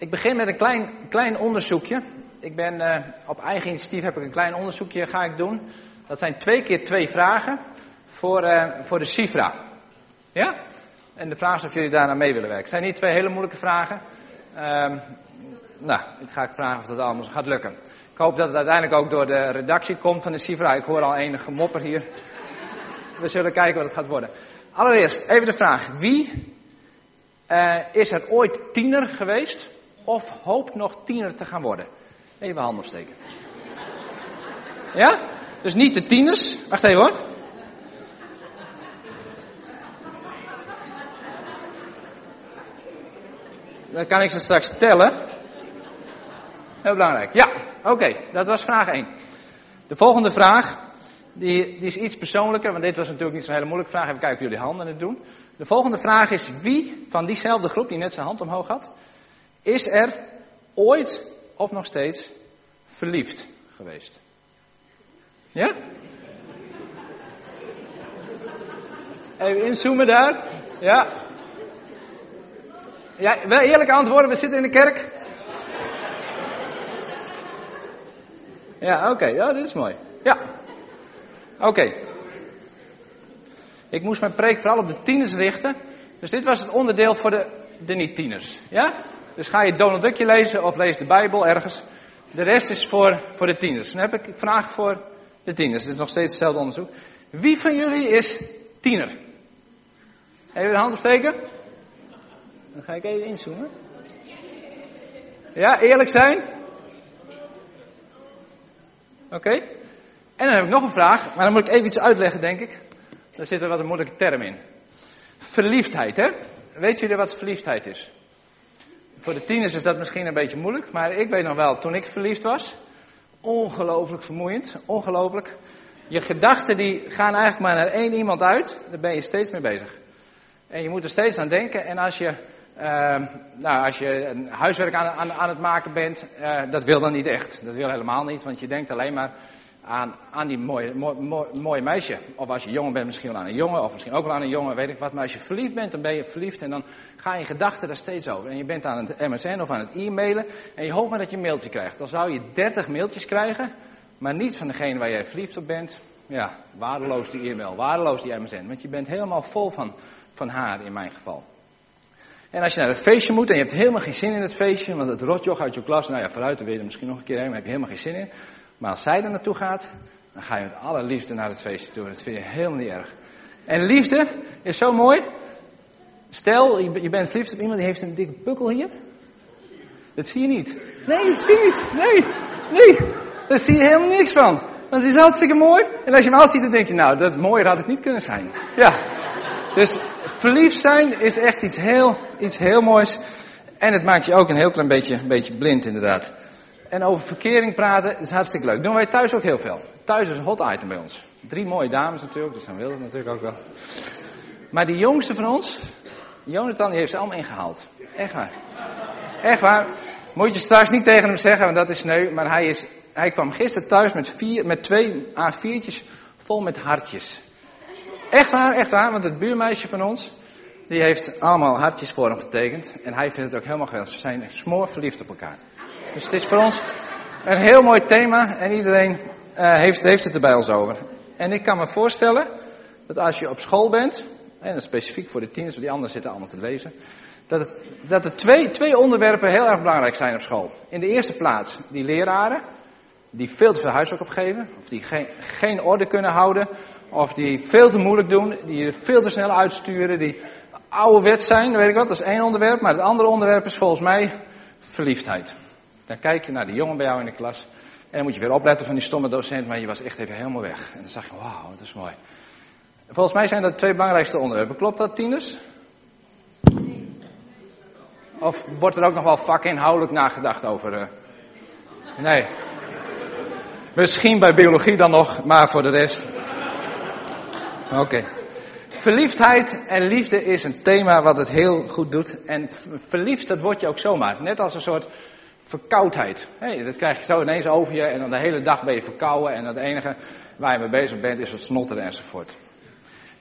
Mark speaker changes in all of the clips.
Speaker 1: Ik begin met een klein, klein onderzoekje. Ik ben uh, op eigen initiatief heb ik een klein onderzoekje ga ik doen. Dat zijn twee keer twee vragen voor, uh, voor de CIFRA. Ja? En de vraag is of jullie daar aan mee willen werken. Het zijn niet twee hele moeilijke vragen. Uh, nou, ik ga vragen of dat allemaal gaat lukken. Ik hoop dat het uiteindelijk ook door de redactie komt van de CIFRA. Ik hoor al enige mopper hier. We zullen kijken wat het gaat worden. Allereerst even de vraag. Wie uh, is er ooit tiener geweest of hoopt nog tiener te gaan worden? Even handen opsteken. Ja? Dus niet de tieners. Wacht even hoor. Dan kan ik ze straks tellen. Heel belangrijk. Ja, oké. dat was vraag 1. De volgende vraag, die, die is iets persoonlijker, want dit was natuurlijk niet zo'n hele moeilijke vraag. Even kijken of jullie handen het doen. De volgende vraag is, wie van diezelfde groep die net zijn hand omhoog had, is er ooit of nog steeds verliefd geweest? Ja? Even inzoomen daar. Ja. Ja, wel eerlijk antwoorden, we zitten in de kerk. Ja, oké. Ja, dit is mooi. Ja. Oké. Ik moest mijn preek vooral op de tieners richten. Dus dit was het onderdeel voor de, de niet-tieners. Ja? Dus ga je Donald Duckje lezen of lees de Bijbel ergens. De rest is voor, voor de tieners. Dan heb ik een vraag voor de tieners. Dit is nog steeds hetzelfde onderzoek. Wie van jullie is tiener? Even de hand opsteken. Dan ga ik even inzoomen. Ja, eerlijk zijn? Oké. En dan heb ik nog een vraag, maar dan moet ik even iets uitleggen, denk ik. Daar zit er wat een moeilijke term in. Verliefdheid, hè? Weet jullie wat verliefdheid is? Voor de tieners is dat misschien een beetje moeilijk, maar ik weet nog wel, toen ik verliefd was, ongelooflijk vermoeiend, ongelooflijk. Je gedachten die gaan eigenlijk maar naar één iemand uit, daar ben je steeds mee bezig. En je moet er steeds aan denken en als je uh, nou, als je een huiswerk aan, aan, aan het maken bent, uh, dat wil dan niet echt. Dat wil helemaal niet, want je denkt alleen maar aan, die mooie, mooi, mooie meisje. Of als je jongen bent, misschien wel aan een jongen, of misschien ook wel aan een jongen, weet ik wat. Maar als je verliefd bent, dan ben je verliefd en dan ga je gedachten daar steeds over. En je bent aan het MSN of aan het e-mailen en je hoopt maar dat je een mailtje krijgt. Dan zou je 30 mailtjes krijgen, maar niet van degene waar jij verliefd op bent. Ja, waardeloos die e-mail, waardeloos die MSN. Want je bent helemaal vol van, van haar in mijn geval. En als je naar een feestje moet en je hebt helemaal geen zin in het feestje, want het rotjoch uit je klas, nou ja, vooruit, dan wil je er misschien nog een keer heen, maar heb je helemaal geen zin in. Maar als zij er naartoe gaat, dan ga je met alle liefde naar het feestje toe. Dat vind je helemaal niet erg. En liefde is zo mooi. Stel, je bent verliefd op iemand die heeft een dikke pukkel hier. Dat zie je niet. Nee, dat zie je niet. Nee, nee. Daar zie je helemaal niks van. Want het is hartstikke mooi. En als je hem al ziet, dan denk je, nou, dat mooier had het niet kunnen zijn. Ja. Dus verliefd zijn is echt iets heel, iets heel moois. En het maakt je ook een heel klein beetje, beetje blind, inderdaad. En over verkering praten is hartstikke leuk. Doen wij thuis ook heel veel. Thuis is een hot item bij ons. Drie mooie dames natuurlijk, dus dan wil het natuurlijk ook wel. Maar die jongste van ons, Jonathan, die heeft ze allemaal ingehaald. Echt waar. Echt waar. Moet je straks niet tegen hem zeggen, want dat is sneu. Maar hij, is, hij kwam gisteren thuis met, vier, met twee A4'tjes vol met hartjes. Echt waar, echt waar, want het buurmeisje van ons, die heeft allemaal hartjes voor hem getekend. En hij vindt het ook helemaal geweldig. Ze zijn smoor verliefd op elkaar. Dus het is voor ons een heel mooi thema en iedereen uh, heeft, heeft het er bij ons over. En ik kan me voorstellen dat als je op school bent, en dat specifiek voor de tieners, want die anderen zitten allemaal te lezen, dat, het, dat er twee, twee onderwerpen heel erg belangrijk zijn op school. In de eerste plaats die leraren, die veel te veel huiswerk opgeven, of die geen, geen orde kunnen houden, of die veel te moeilijk doen, die je veel te snel uitsturen, die ouderwet zijn, weet ik wat, dat is één onderwerp. Maar het andere onderwerp is volgens mij verliefdheid. Dan kijk je naar die jongen bij jou in de klas. En dan moet je weer opletten van die stomme docent, maar je was echt even helemaal weg. En dan zag je, wauw, dat is mooi. Volgens mij zijn dat de twee belangrijkste onderwerpen. Klopt dat, tieners? Of wordt er ook nog wel vakinhoudelijk nagedacht over? Uh... Nee. Misschien bij biologie dan nog, maar voor de rest. Oké. Verliefdheid en liefde is een thema wat het heel goed doet. En verliefd, dat word je ook zomaar. Net als een soort verkoudheid. Hey, dat krijg je zo ineens over je en dan de hele dag ben je verkouden. En het enige waar je mee bezig bent is het snotteren enzovoort.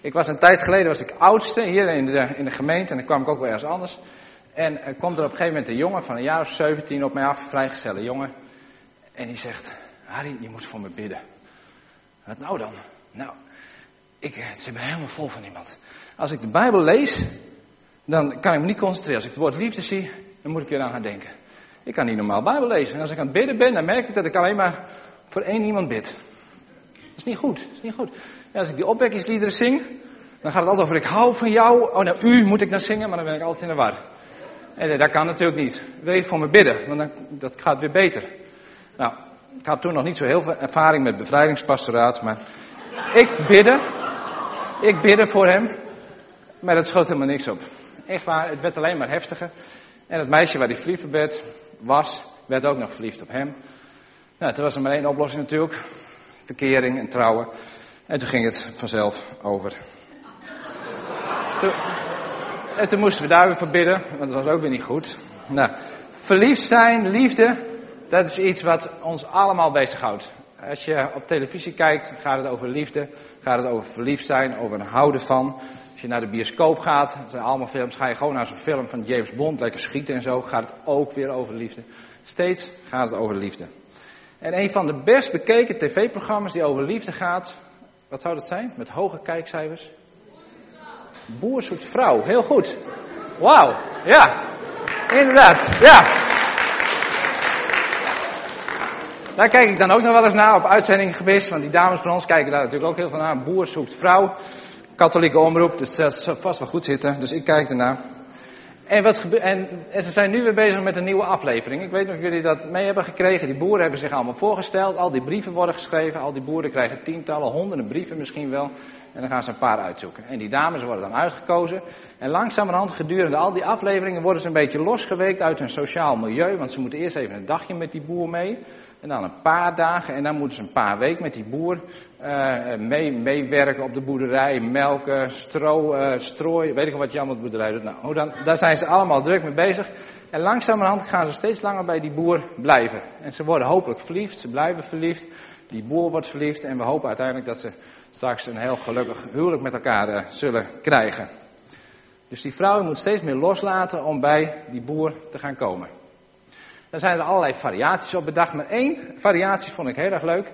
Speaker 1: Ik was een tijd geleden was ik oudste hier in de, in de gemeente en dan kwam ik ook wel ergens anders. En er komt er op een gegeven moment een jongen van een jaar of 17 op mij af, vrijgezelle jongen. En die zegt, Harry, je moet voor me bidden. Wat nou dan? Nou, ik zit me helemaal vol van iemand. Als ik de Bijbel lees, dan kan ik me niet concentreren. Als ik het woord liefde zie, dan moet ik weer aan gaan denken. Ik kan niet normaal Bijbel lezen. En als ik aan het bidden ben, dan merk ik dat ik alleen maar voor één iemand bid. Dat is niet goed. Is niet goed. En als ik die opwekkingsliederen zing, dan gaat het altijd over ik hou van jou. Oh, nou, u moet ik dan zingen, maar dan ben ik altijd in de war. En dat kan natuurlijk niet. Wil je voor me bidden? Want dan, dat gaat weer beter. Nou, ik had toen nog niet zo heel veel ervaring met bevrijdingspastoraat, maar ik bidde. Ik bidde voor hem. Maar dat schoot helemaal niks op. Echt waar, het werd alleen maar heftiger. En het meisje waar verliefd op werd, was, werd ook nog verliefd op hem. Nou, toen was er maar één oplossing natuurlijk. Verkering en trouwen. En toen ging het vanzelf over. Toen, en toen moesten we daar weer voor bidden, want dat was ook weer niet goed. Nou, verliefd zijn, liefde, dat is iets wat ons allemaal bezighoudt. Als je op televisie kijkt, gaat het over liefde, gaat het over verliefd zijn, over een houden van. Als je naar de bioscoop gaat, dat zijn allemaal films, ga je gewoon naar zo'n film van James Bond, lekker schieten en zo, gaat het ook weer over liefde. Steeds gaat het over liefde. En een van de best bekeken tv-programma's die over liefde gaat, wat zou dat zijn? Met hoge kijkcijfers? Boer zoekt vrouw, heel goed. Wauw, ja, inderdaad, ja. Daar kijk ik dan ook nog wel eens naar op uitzending geweest, want die dames van ons kijken daar natuurlijk ook heel veel naar. Boer zoekt vrouw, katholieke omroep, dus dat zal vast wel goed zitten, dus ik kijk ernaar. En, wat en, ze zijn nu weer bezig met een nieuwe aflevering. Ik weet niet of jullie dat mee hebben gekregen. Die boeren hebben zich allemaal voorgesteld. Al die brieven worden geschreven. Al die boeren krijgen tientallen, honderden brieven misschien wel. En dan gaan ze een paar uitzoeken. En die dames worden dan uitgekozen. En langzamerhand gedurende al die afleveringen worden ze een beetje losgeweekt uit hun sociaal milieu. Want ze moeten eerst even een dagje met die boer mee. En dan een paar dagen. En dan moeten ze een paar weken met die boer uh, mee, meewerken op de boerderij. Melken, stro, uh, strooien. Weet ik wat je allemaal op de boerderij doet. Nou, dan, daar zijn ze allemaal druk mee bezig. En langzamerhand gaan ze steeds langer bij die boer blijven. En ze worden hopelijk verliefd. Ze blijven verliefd. Die boer wordt verliefd. En we hopen uiteindelijk dat ze straks een heel gelukkig huwelijk met elkaar zullen krijgen. Dus die vrouw moet steeds meer loslaten om bij die boer te gaan komen. Daar zijn er allerlei variaties op bedacht, maar één variatie vond ik heel erg leuk.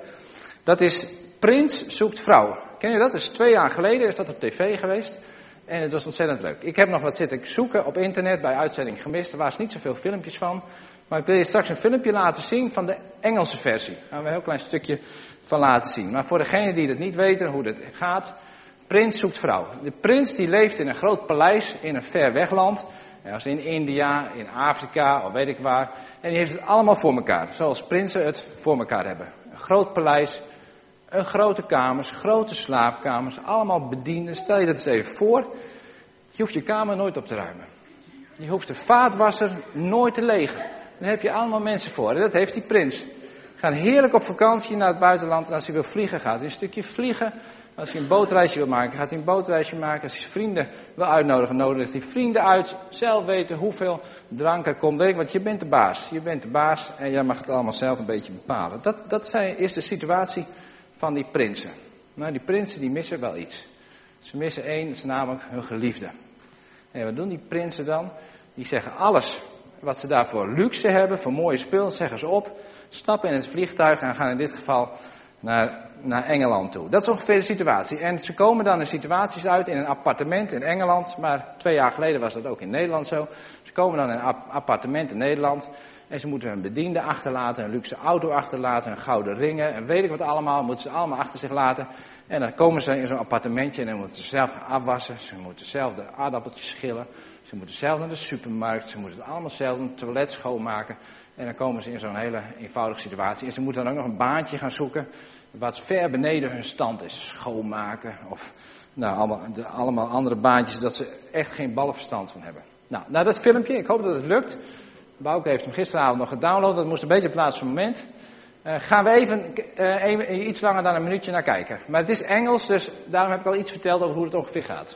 Speaker 1: Dat is Prins zoekt vrouw. Ken je dat? Dat is twee jaar geleden, is dat op tv geweest. En het was ontzettend leuk. Ik heb nog wat zitten zoeken op internet bij uitzending gemist. Er waren niet zoveel filmpjes van. Maar ik wil je straks een filmpje laten zien van de Engelse versie. Daar gaan we een heel klein stukje van laten zien. Maar voor degenen die het niet weten hoe dat gaat. Prins zoekt vrouw. De prins die leeft in een groot paleis in een ver wegland. Als in India, in Afrika of weet ik waar. En die heeft het allemaal voor elkaar. Zoals prinsen het voor elkaar hebben. Een groot paleis, een grote kamers, grote slaapkamers, allemaal bedienden. Stel je dat eens even voor. Je hoeft je kamer nooit op te ruimen. Je hoeft de vaatwasser nooit te legen. Daar heb je allemaal mensen voor. En dat heeft die prins. Gaan heerlijk op vakantie naar het buitenland. En als hij wil vliegen, gaat hij een stukje vliegen. Als hij een bootreisje wil maken, gaat hij een bootreisje maken. Als hij vrienden wil uitnodigen, nodigt hij vrienden uit. Zelf weten hoeveel drank er komt. Want je bent de baas. Je bent de baas en jij mag het allemaal zelf een beetje bepalen. Dat, dat zijn, is de situatie van die prinsen. Nou, die prinsen die missen wel iets. Ze missen één, dat is namelijk hun geliefde. En wat doen die prinsen dan? Die zeggen alles wat ze daarvoor luxe hebben, voor mooie spul, zeggen ze op. Stappen in het vliegtuig en gaan in dit geval naar, naar Engeland toe. Dat is ongeveer de situatie. En ze komen dan in situaties uit in een appartement in Engeland. Maar twee jaar geleden was dat ook in Nederland zo. Ze komen dan in een appartement in Nederland. En ze moeten hun bediende achterlaten, een luxe auto achterlaten, een gouden ringen en weet ik wat allemaal. Moeten ze allemaal achter zich laten. En dan komen ze in zo'n appartementje en dan moeten ze zelf gaan afwassen. Ze moeten zelf de aardappeltjes schillen. Ze moeten zelf naar de supermarkt. Ze moeten het allemaal zelf een toilet schoonmaken. En dan komen ze in zo'n hele eenvoudige situatie. En ze moeten dan ook nog een baantje gaan zoeken. Wat ver beneden hun stand is. Schoonmaken of nou, allemaal, allemaal andere baantjes. Dat ze echt geen ballenverstand van hebben. Nou, naar dat filmpje. Ik hoop dat het lukt. Bouke heeft hem gisteravond nog gedownload. Dat moest een beetje plaats van moment. Uh, gaan we even, uh, even, iets langer dan een minuutje naar kijken. Maar het is Engels, dus daarom heb ik al iets verteld over hoe het ongeveer gaat.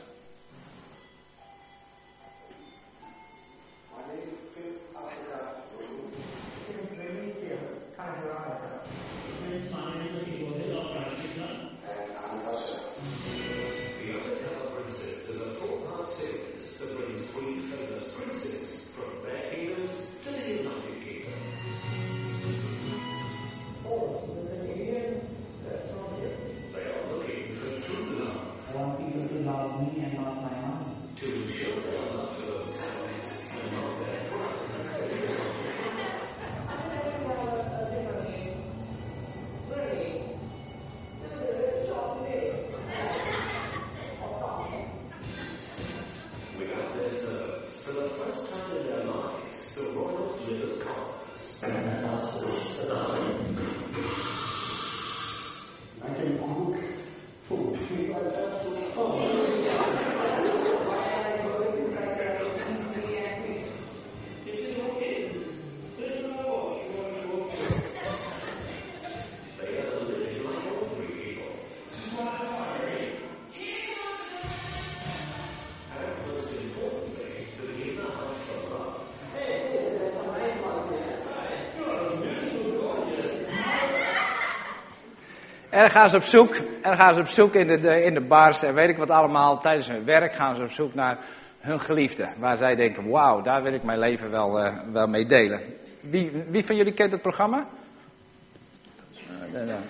Speaker 1: En gaan ze op zoek, dan gaan ze op zoek in de, in de bars en weet ik wat allemaal. Tijdens hun werk gaan ze op zoek naar hun geliefde. Waar zij denken, wauw, daar wil ik mijn leven wel, eh, wel mee delen. Wie, wie van jullie kent het programma?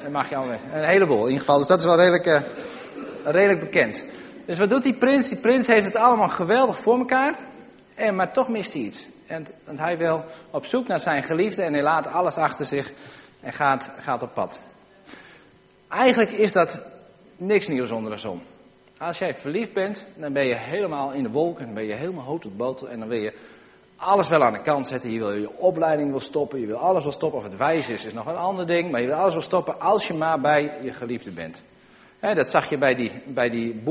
Speaker 1: Dat mag je al. Een heleboel in ieder geval. Dus dat is wel redelijk, eh, redelijk bekend. Dus wat doet die prins? Die prins heeft het allemaal geweldig voor elkaar. En, maar toch mist hij iets. En, want hij wil op zoek naar zijn geliefde en hij laat alles achter zich en gaat, gaat op pad. Eigenlijk is dat niks nieuws onder de zon. Als jij verliefd bent, dan ben je helemaal in de wolken, dan ben je helemaal hoog tot botel en dan wil je alles wel aan de kant zetten. Je wil je opleiding wil stoppen, je wil alles wel stoppen. Of het wijs is, is nog een ander ding, maar je wil alles wel stoppen als je maar bij je geliefde bent. Dat zag je bij die, bij die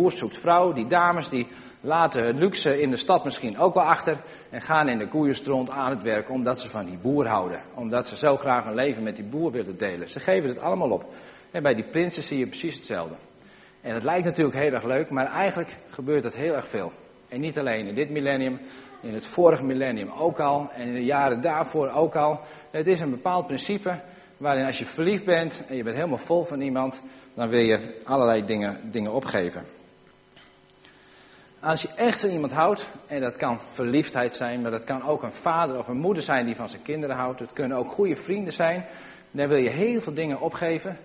Speaker 1: die dames die laten hun luxe in de stad misschien ook wel achter en gaan in de koeienstront aan het werk omdat ze van die boer houden. Omdat ze zo graag hun leven met die boer willen delen. Ze geven het allemaal op. En bij die prinsen zie je precies hetzelfde. En het lijkt natuurlijk heel erg leuk, maar eigenlijk gebeurt dat heel erg veel. En niet alleen in dit millennium, in het vorige millennium ook al en in de jaren daarvoor ook al. Het is een bepaald principe waarin als je verliefd bent en je bent helemaal vol van iemand, dan wil je allerlei dingen, dingen opgeven. Als je echt van iemand houdt, en dat kan verliefdheid zijn, maar dat kan ook een vader of een moeder zijn die van zijn kinderen houdt, het kunnen ook goede vrienden zijn, dan wil je heel veel dingen opgeven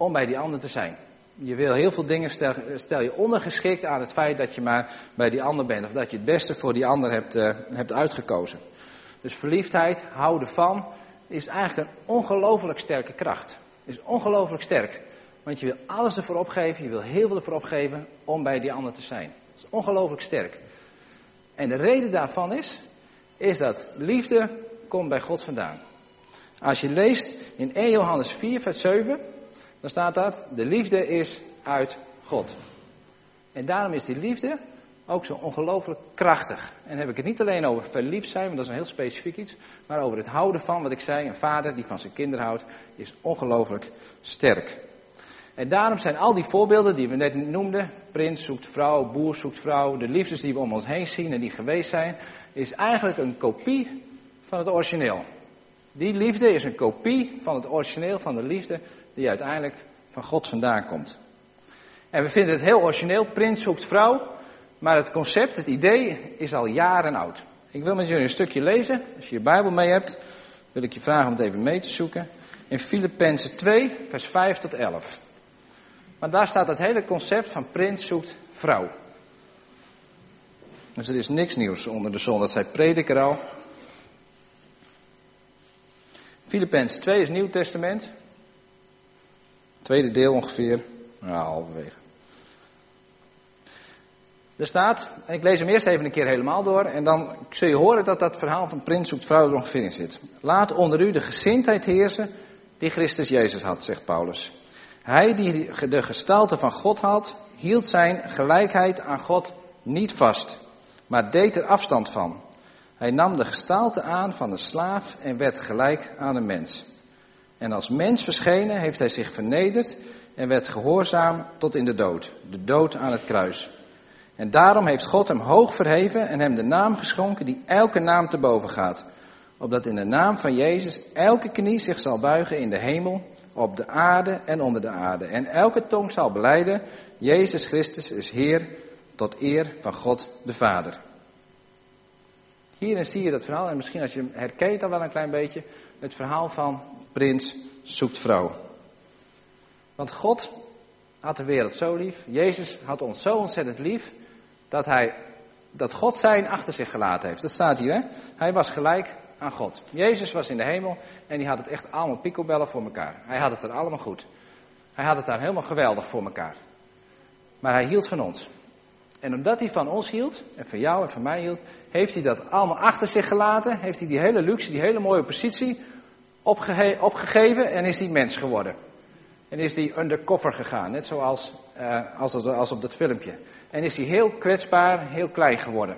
Speaker 1: om bij die ander te zijn. Je wil heel veel dingen, stel, je ondergeschikt aan het feit dat je maar bij die ander bent, of dat je het beste voor die ander hebt, eh, hebt uitgekozen. Dus verliefdheid, houden van, is eigenlijk een ongelooflijk sterke kracht. Is ongelooflijk sterk. Want je wil alles ervoor opgeven, je wil heel veel ervoor opgeven om bij die ander te zijn. Is ongelooflijk sterk. En de reden daarvan is, is dat liefde komt bij God vandaan. Als je leest in 1 Johannes 4, vers 7, dan staat dat, de liefde is uit God. En daarom is die liefde ook zo ongelooflijk krachtig. En dan heb ik het niet alleen over verliefd zijn, want dat is een heel specifiek iets, maar over het houden van, wat ik zei, een vader die van zijn kinderen houdt, is ongelooflijk sterk. En daarom zijn al die voorbeelden die we net noemden, prins zoekt vrouw, boer zoekt vrouw, de liefdes die we om ons heen zien en die geweest zijn, is eigenlijk een kopie van het origineel. Die liefde is een kopie van het origineel van de liefde die uiteindelijk van God vandaan komt. En we vinden het heel origineel, prins zoekt vrouw, maar het concept, het idee is al jaren oud. Ik wil met jullie een stukje lezen. Als je je Bijbel mee hebt, wil ik je vragen om het even mee te zoeken. In Filippenzen 2, vers 5 tot 11. Maar daar staat het hele concept van prins zoekt vrouw. Dus er is niks nieuws onder de zon, dat zei prediker al. Filippenzen 2 is Nieuw Testament. Tweede deel ongeveer, ja, halverwege. Er staat, en ik lees hem eerst even een keer helemaal door, en dan zul je horen dat dat verhaal van prins zoekt vrouw er ongeveer in zit. Laat onder u de gezindheid heersen die Christus Jezus had, zegt Paulus. Hij die de gestalte van God had, hield zijn gelijkheid aan God niet vast, maar deed er afstand van. Hij nam de gestalte aan van een slaaf en werd gelijk aan een mens. En als mens verschenen heeft hij zich vernederd en werd gehoorzaam tot in de dood, de dood aan het kruis. En daarom heeft God hem hoog verheven en hem de naam geschonken die elke naam te boven gaat. Opdat in de naam van Jezus elke knie zich zal buigen in de hemel, op de aarde en onder de aarde. En elke tong zal beleiden, Jezus Christus is Heer tot eer van God de Vader. Hierin zie je dat verhaal, en misschien als je hem herkent dan wel een klein beetje, het verhaal van prins zoekt vrouw. Want God had de wereld zo lief. Jezus had ons zo ontzettend lief dat, hij, dat God zijn achter zich gelaten heeft. Dat staat hier, hè? Hij was gelijk aan God. Jezus was in de hemel en die had het echt allemaal picobellen voor elkaar. Hij had het er allemaal goed. Hij had het daar helemaal geweldig voor elkaar. Maar hij hield van ons. En omdat hij van ons hield, en van jou en van mij hield, heeft hij dat allemaal achter zich gelaten. Heeft hij die hele luxe, die hele mooie positie opgege opgegeven en is hij mens geworden. En is hij undercover gegaan, net zoals uh, als, als op dat filmpje. En is hij heel kwetsbaar, heel klein geworden.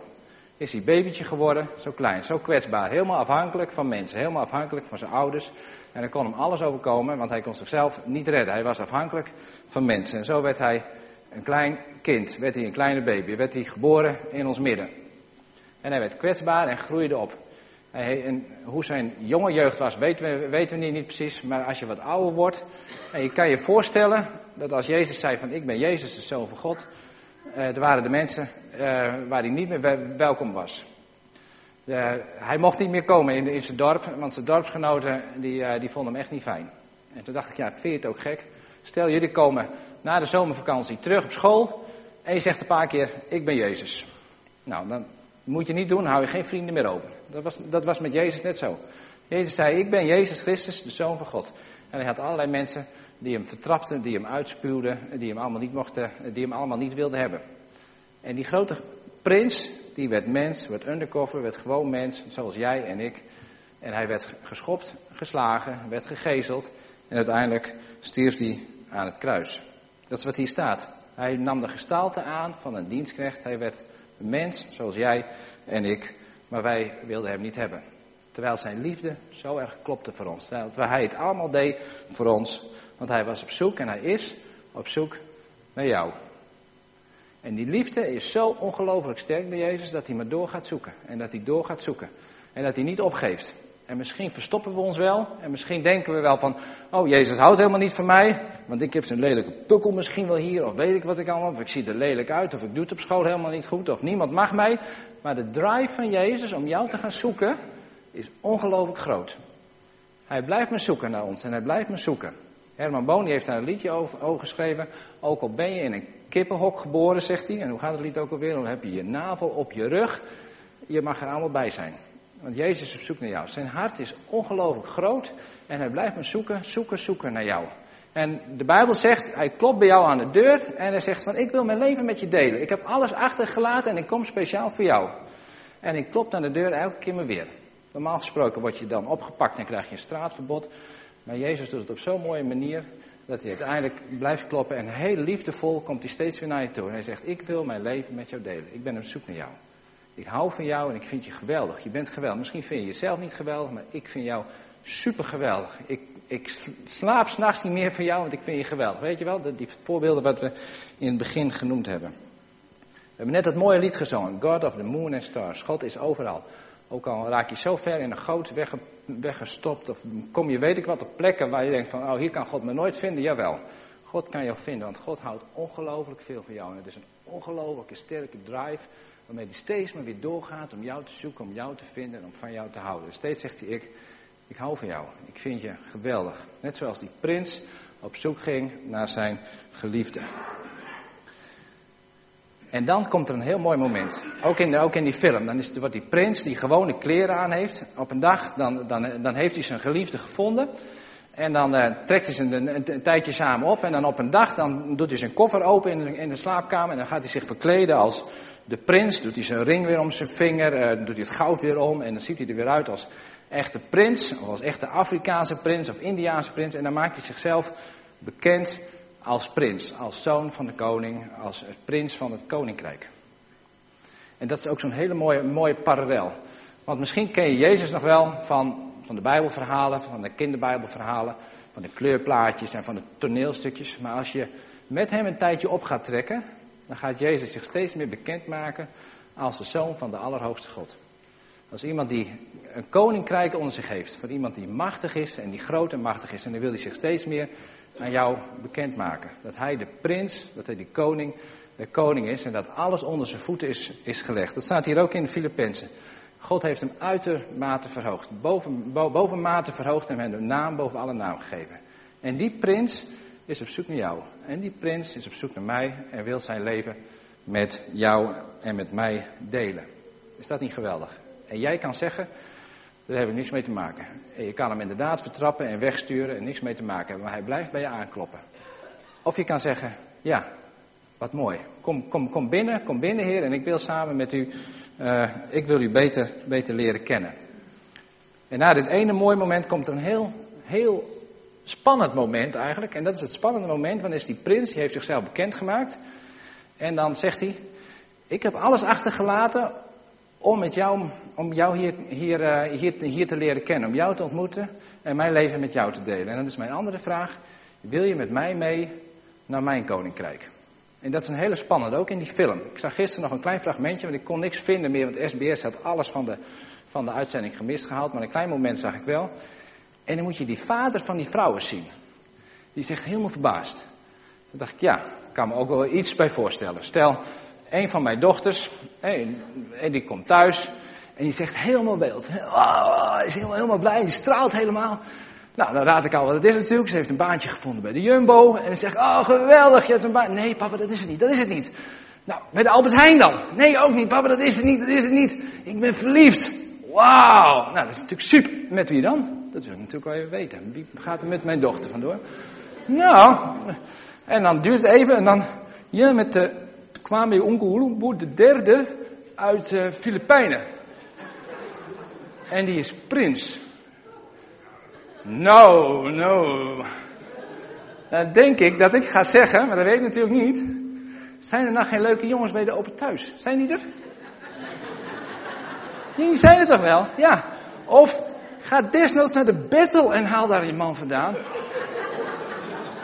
Speaker 1: Is hij babytje geworden, zo klein, zo kwetsbaar. Helemaal afhankelijk van mensen, helemaal afhankelijk van zijn ouders. En er kon hem alles overkomen, want hij kon zichzelf niet redden. Hij was afhankelijk van mensen. En zo werd hij een klein kind, werd hij een kleine baby, werd hij geboren in ons midden. En hij werd kwetsbaar en groeide op. En hoe zijn jonge jeugd was, weten we, weten we niet precies. Maar als je wat ouder wordt, en je kan je voorstellen dat als Jezus zei van ik ben Jezus, de Zoon van God. Uh, er waren de mensen uh, waar hij niet meer welkom was. Hij mocht niet meer komen in, in zijn dorp, want zijn dorpsgenoten die, die vonden hem echt niet fijn. En toen dacht ik, ja, vind je het ook gek? Stel, jullie komen na de zomervakantie terug op school en je zegt een paar keer, ik ben Jezus. Nou, dan moet je niet doen, hou je geen vrienden meer over. Dat was, dat was met Jezus net zo. Jezus zei, ik ben Jezus Christus, de Zoon van God. En hij had allerlei mensen die hem vertrapten, die hem uitspuwden, die hem allemaal niet mochten, die hem allemaal niet wilden hebben. En die grote prins, die werd mens, werd undercover, werd gewoon mens, zoals jij en ik. En hij werd geschopt, geslagen, werd gegezeld en uiteindelijk stierf hij aan het kruis. Dat is wat hier staat. Hij nam de gestalte aan van een dienstknecht. Hij werd een mens, zoals jij en ik, maar wij wilden hem niet hebben. Terwijl zijn liefde zo erg klopte voor ons. Terwijl hij het allemaal deed voor ons. Want hij was op zoek en hij is op zoek naar jou. En die liefde is zo ongelooflijk sterk bij Jezus dat hij maar door gaat zoeken. En dat hij door gaat zoeken. En dat hij niet opgeeft. En misschien verstoppen we ons wel. En misschien denken we wel van, oh Jezus houdt helemaal niet van mij. Want ik heb zo'n lelijke pukkel misschien wel hier. Of weet ik wat ik allemaal. Of ik zie er lelijk uit. Of ik doe het op school helemaal niet goed. Of niemand mag mij. Maar de drive van Jezus om jou te gaan zoeken is ongelooflijk groot. Hij blijft me zoeken naar ons. En hij blijft me zoeken. Herman Boni heeft daar een liedje over, over geschreven. Ook al ben je in een kippenhok geboren, zegt hij. En hoe gaat het lied ook alweer? Dan heb je je navel op je rug. Je mag er allemaal bij zijn. Want Jezus is op zoek naar jou. Zijn hart is ongelooflijk groot en hij blijft me zoeken, zoeken, zoeken naar jou. En de Bijbel zegt, hij klopt bij jou aan de deur en hij zegt van, ik wil mijn leven met je delen. Ik heb alles achtergelaten en ik kom speciaal voor jou. En ik klop aan de deur elke keer maar weer. Normaal gesproken word je dan opgepakt en krijg je een straatverbod. Maar Jezus doet het op zo'n mooie manier dat hij uiteindelijk blijft kloppen en heel liefdevol komt hij steeds weer naar je toe. En hij zegt, ik wil mijn leven met jou delen. Ik ben op zoek naar jou. Ik hou van jou en ik vind je geweldig. Je bent geweldig. Misschien vind je jezelf niet geweldig, maar ik vind jou super geweldig. Ik, ik slaap s'nachts niet meer van jou, want ik vind je geweldig. Weet je wel, die voorbeelden wat we in het begin genoemd hebben. We hebben net dat mooie lied gezongen, God of the Moon and Stars. God is overal. Ook al raak je zo ver in een goot wegge, weggestopt, of kom je weet ik wat op plekken waar je denkt van, oh hier kan God me nooit vinden. Jawel, God kan jou vinden, want God houdt ongelooflijk veel van jou. En het is een ongelooflijke sterke drive waarmee hij steeds maar weer doorgaat om jou te zoeken, om jou te vinden en om van jou te houden. Steeds zegt hij, ik, ik hou van jou, ik vind je geweldig. Net zoals die prins op zoek ging naar zijn geliefde. En dan komt er een heel mooi moment. Ook in, ook in die film. Dan is wordt die prins die gewone kleren aan heeft. Op een dag, dan, dan, dan heeft hij zijn geliefde gevonden. En dan uh, trekt hij ze een, tijdje samen op. En dan op een dag dan doet hij zijn koffer open in de, in de slaapkamer. En dan gaat hij zich verkleden als de prins. Doet hij zijn ring weer om zijn vinger. Uh, doet hij het goud weer om. En dan ziet hij er weer uit als echte prins. Of als echte Afrikaanse prins of Indiaanse prins. En dan maakt hij zichzelf bekend als prins. Als zoon van de koning. Als prins van het koninkrijk. En dat is ook zo'n hele mooie, mooie parallel. Want misschien ken je Jezus nog wel van van de Bijbelverhalen, van de kinderbijbelverhalen, van de kleurplaatjes en van de toneelstukjes. Maar als je met hem een tijdje op gaat trekken, dan gaat Jezus zich steeds meer bekendmaken als de zoon van de Allerhoogste God. Als iemand die een koninkrijk onder zich heeft, van iemand die machtig is en die groot en machtig is. En dan wil hij zich steeds meer aan jou bekendmaken. Dat hij de prins, dat hij de koning, de koning is en dat alles onder zijn voeten is, is gelegd. Dat staat hier ook in de Filippenzen. God heeft hem uitermate verhoogd. Boven, boven mate verhoogd en hem de naam boven alle naam gegeven. En die prins is op zoek naar jou. En die prins is op zoek naar mij en wil zijn leven met jou en met mij delen. Is dat niet geweldig? En jij kan zeggen, daar heb ik niks mee te maken. En je kan hem inderdaad vertrappen en wegsturen en niks mee te maken hebben, maar hij blijft bij je aankloppen. Of je kan zeggen, ja, wat mooi. Kom, kom, kom binnen, kom binnen Heer en ik wil samen met u, uh, ik wil u beter, beter leren kennen. En na dit ene mooie moment komt er een heel, heel spannend moment eigenlijk. En dat is het spannende moment, wanneer is die prins, die heeft zichzelf bekendgemaakt. En dan zegt hij, ik heb alles achtergelaten om, met jou, om jou hier, hier, uh, hier, hier te leren kennen, om jou te ontmoeten en mijn leven met jou te delen. En dat is mijn andere vraag, wil je met mij mee naar mijn koninkrijk? En dat is een hele spannende, ook in die film. Ik zag gisteren nog een klein fragmentje, want ik kon niks vinden meer, want SBS had alles van de, van de uitzending gemist gehaald, maar een klein moment zag ik wel. En dan moet je die vader van die vrouwen zien. Die zegt helemaal verbaasd. Toen dacht ik, ja, ik kan me ook wel iets bij voorstellen. Stel, een van mijn dochters, en die komt thuis en die zegt helemaal beeld. Oh, is helemaal, helemaal blij, die straalt helemaal. Nou, dan raad ik al wat het is natuurlijk. Ze heeft een baantje gevonden bij de Jumbo. En dan zegt, oh geweldig, je hebt een baan. Nee papa, dat is het niet, dat is het niet. Nou, bij de Albert Heijn dan? Nee, ook niet. Papa, dat is het niet, dat is het niet. Ik ben verliefd. Wauw. Nou, dat is natuurlijk super. Met wie dan? Dat wil ik natuurlijk wel even weten. Wie gaat er met mijn dochter vandoor? Nou, en dan duurt het even en dan... Ja, met de Kwame Ongulumbu, de derde uit de uh, Filipijnen. En die is prins. No, no. Dan denk ik dat ik ga zeggen, maar dat weet ik natuurlijk niet. Zijn er nou geen leuke jongens bij de open thuis? Zijn die er? Die zijn er toch wel? Ja. Of ga desnoods naar de battle en haal daar je man vandaan.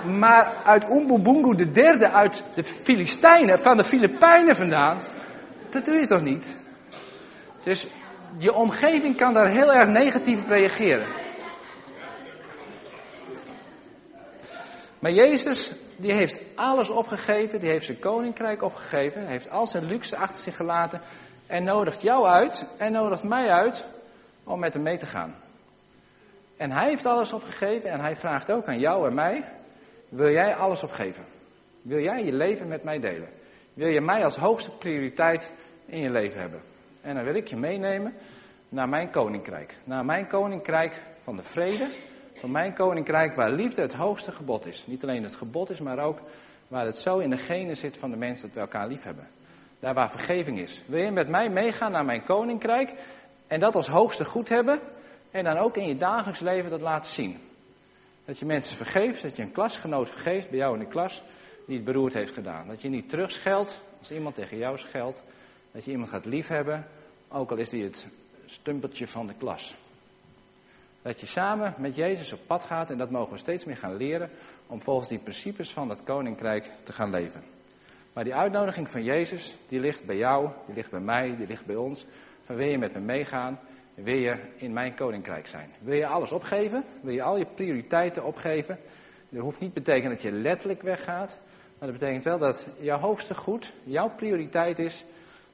Speaker 1: Maar uit Umbubungu de derde uit de Filistijnen, van de Filipijnen vandaan, dat doe je toch niet? Dus je omgeving kan daar heel erg negatief op reageren. Maar Jezus, die heeft alles opgegeven, die heeft zijn koninkrijk opgegeven, heeft al zijn luxe achter zich gelaten en nodigt jou uit en nodigt mij uit om met hem mee te gaan. En hij heeft alles opgegeven en hij vraagt ook aan jou en mij, wil jij alles opgeven? Wil jij je leven met mij delen? Wil je mij als hoogste prioriteit in je leven hebben? En dan wil ik je meenemen naar mijn koninkrijk. Naar mijn koninkrijk van de vrede, van mijn koninkrijk waar liefde het hoogste gebod is. Niet alleen het gebod is, maar ook waar het zo in de genen zit van de mensen dat we elkaar lief hebben. Daar waar vergeving is. Wil je met mij meegaan naar mijn koninkrijk en dat als hoogste goed hebben en dan ook in je dagelijks leven dat laten zien? Dat je mensen vergeeft, dat je een klasgenoot vergeeft bij jou in de klas die het beroerd heeft gedaan. Dat je niet terugscheldt als iemand tegen jou scheldt. Dat je iemand gaat liefhebben, ook al is die het stumpeltje van de klas. Dat je samen met Jezus op pad gaat en dat mogen we steeds meer gaan leren om volgens die principes van het koninkrijk te gaan leven. Maar die uitnodiging van Jezus, die ligt bij jou, die ligt bij mij, die ligt bij ons. Van wil je met me meegaan? Wil je in mijn koninkrijk zijn? Wil je alles opgeven? Wil je al je prioriteiten opgeven? Dat hoeft niet te betekenen dat je letterlijk weggaat. Maar dat betekent wel dat jouw hoogste goed, jouw prioriteit is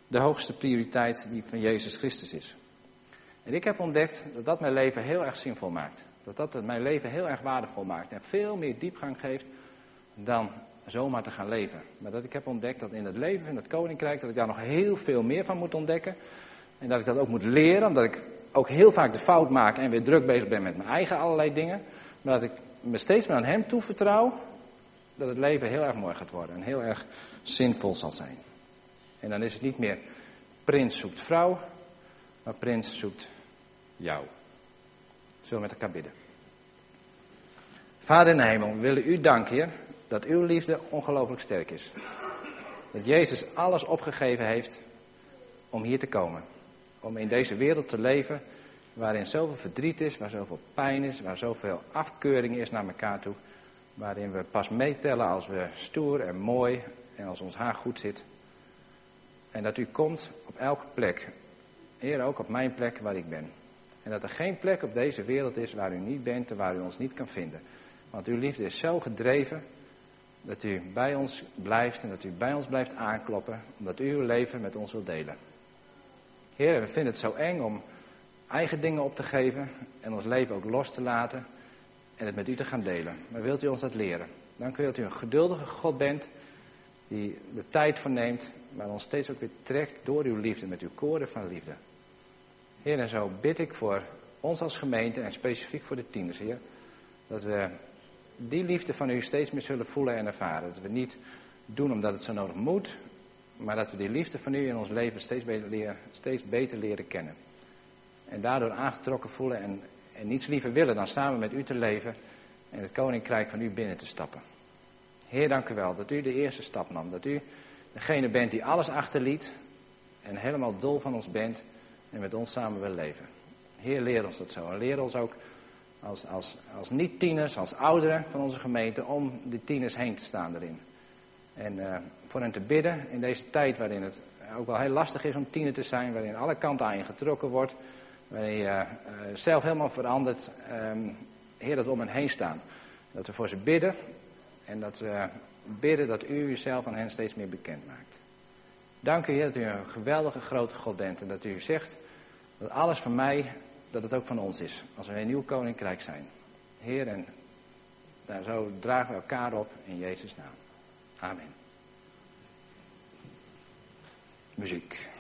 Speaker 1: de hoogste prioriteit die van Jezus Christus is. En ik heb ontdekt dat dat mijn leven heel erg zinvol maakt. Dat dat mijn leven heel erg waardevol maakt. En veel meer diepgang geeft dan zomaar te gaan leven. Maar dat ik heb ontdekt dat in het leven in het koninkrijk, dat ik daar nog heel veel meer van moet ontdekken. En dat ik dat ook moet leren, omdat ik ook heel vaak de fout maak en weer druk bezig ben met mijn eigen allerlei dingen. Maar dat ik me steeds meer aan hem toevertrouw, dat het leven heel erg mooi gaat worden en heel erg zinvol zal zijn. En dan is het niet meer prins zoekt vrouw, maar prins zoekt jou. Zullen we met elkaar bidden. Vader in de hemel, we willen u danken, Heer, dat uw liefde ongelooflijk sterk is. Dat Jezus alles opgegeven heeft om hier te komen. Om in deze wereld te leven waarin zoveel verdriet is, waar zoveel pijn is, waar zoveel afkeuring is naar elkaar toe. Waarin we pas meetellen als we stoer en mooi en als ons haar goed zit. En dat u komt op elke plek. Heer, ook op mijn plek waar ik ben. En dat er geen plek op deze wereld is waar u niet bent en waar u ons niet kan vinden. Want uw liefde is zo gedreven dat u bij ons blijft en dat u bij ons blijft aankloppen, omdat u uw leven met ons wilt delen. Heer, we vinden het zo eng om eigen dingen op te geven en ons leven ook los te laten en het met u te gaan delen. Maar wilt u ons dat leren? Dank u dat u een geduldige God bent, die de tijd voor neemt, maar ons steeds ook weer trekt door uw liefde, met uw koren van liefde. Heer, en zo bid ik voor ons als gemeente en specifiek voor de tieners, Heer, dat we die liefde van u steeds meer zullen voelen en ervaren. Dat we niet doen omdat het zo nodig moet, maar dat we die liefde van u in ons leven steeds beter leren, steeds beter leren kennen. En daardoor aangetrokken voelen en, en niets liever willen dan samen met u te leven en het koninkrijk van u binnen te stappen. Heer, dank u wel dat u de eerste stap nam. Dat u degene bent die alles achterliet en helemaal dol van ons bent en met ons samen wil leven. Heer, leer ons dat zo. En leer ons ook als, als, als niet-tieners, als ouderen van onze gemeente, om die tieners heen te staan erin. En uh, voor hen te bidden in deze tijd waarin het ook wel heel lastig is om tiener te zijn, waarin alle kanten aan je getrokken wordt, waarin je uh, zelf helemaal verandert. Um, Heer, dat we om hen heen staan. Dat we voor ze bidden en dat we bidden dat u uzelf aan hen steeds meer bekend maakt. Dank u, Heer, dat u een geweldige grote God bent en dat u zegt dat alles van mij, dat het ook van ons is. Als we een nieuw koninkrijk zijn. Heer, en daar zo dragen we elkaar op in Jezus' naam. Amen. Muziek.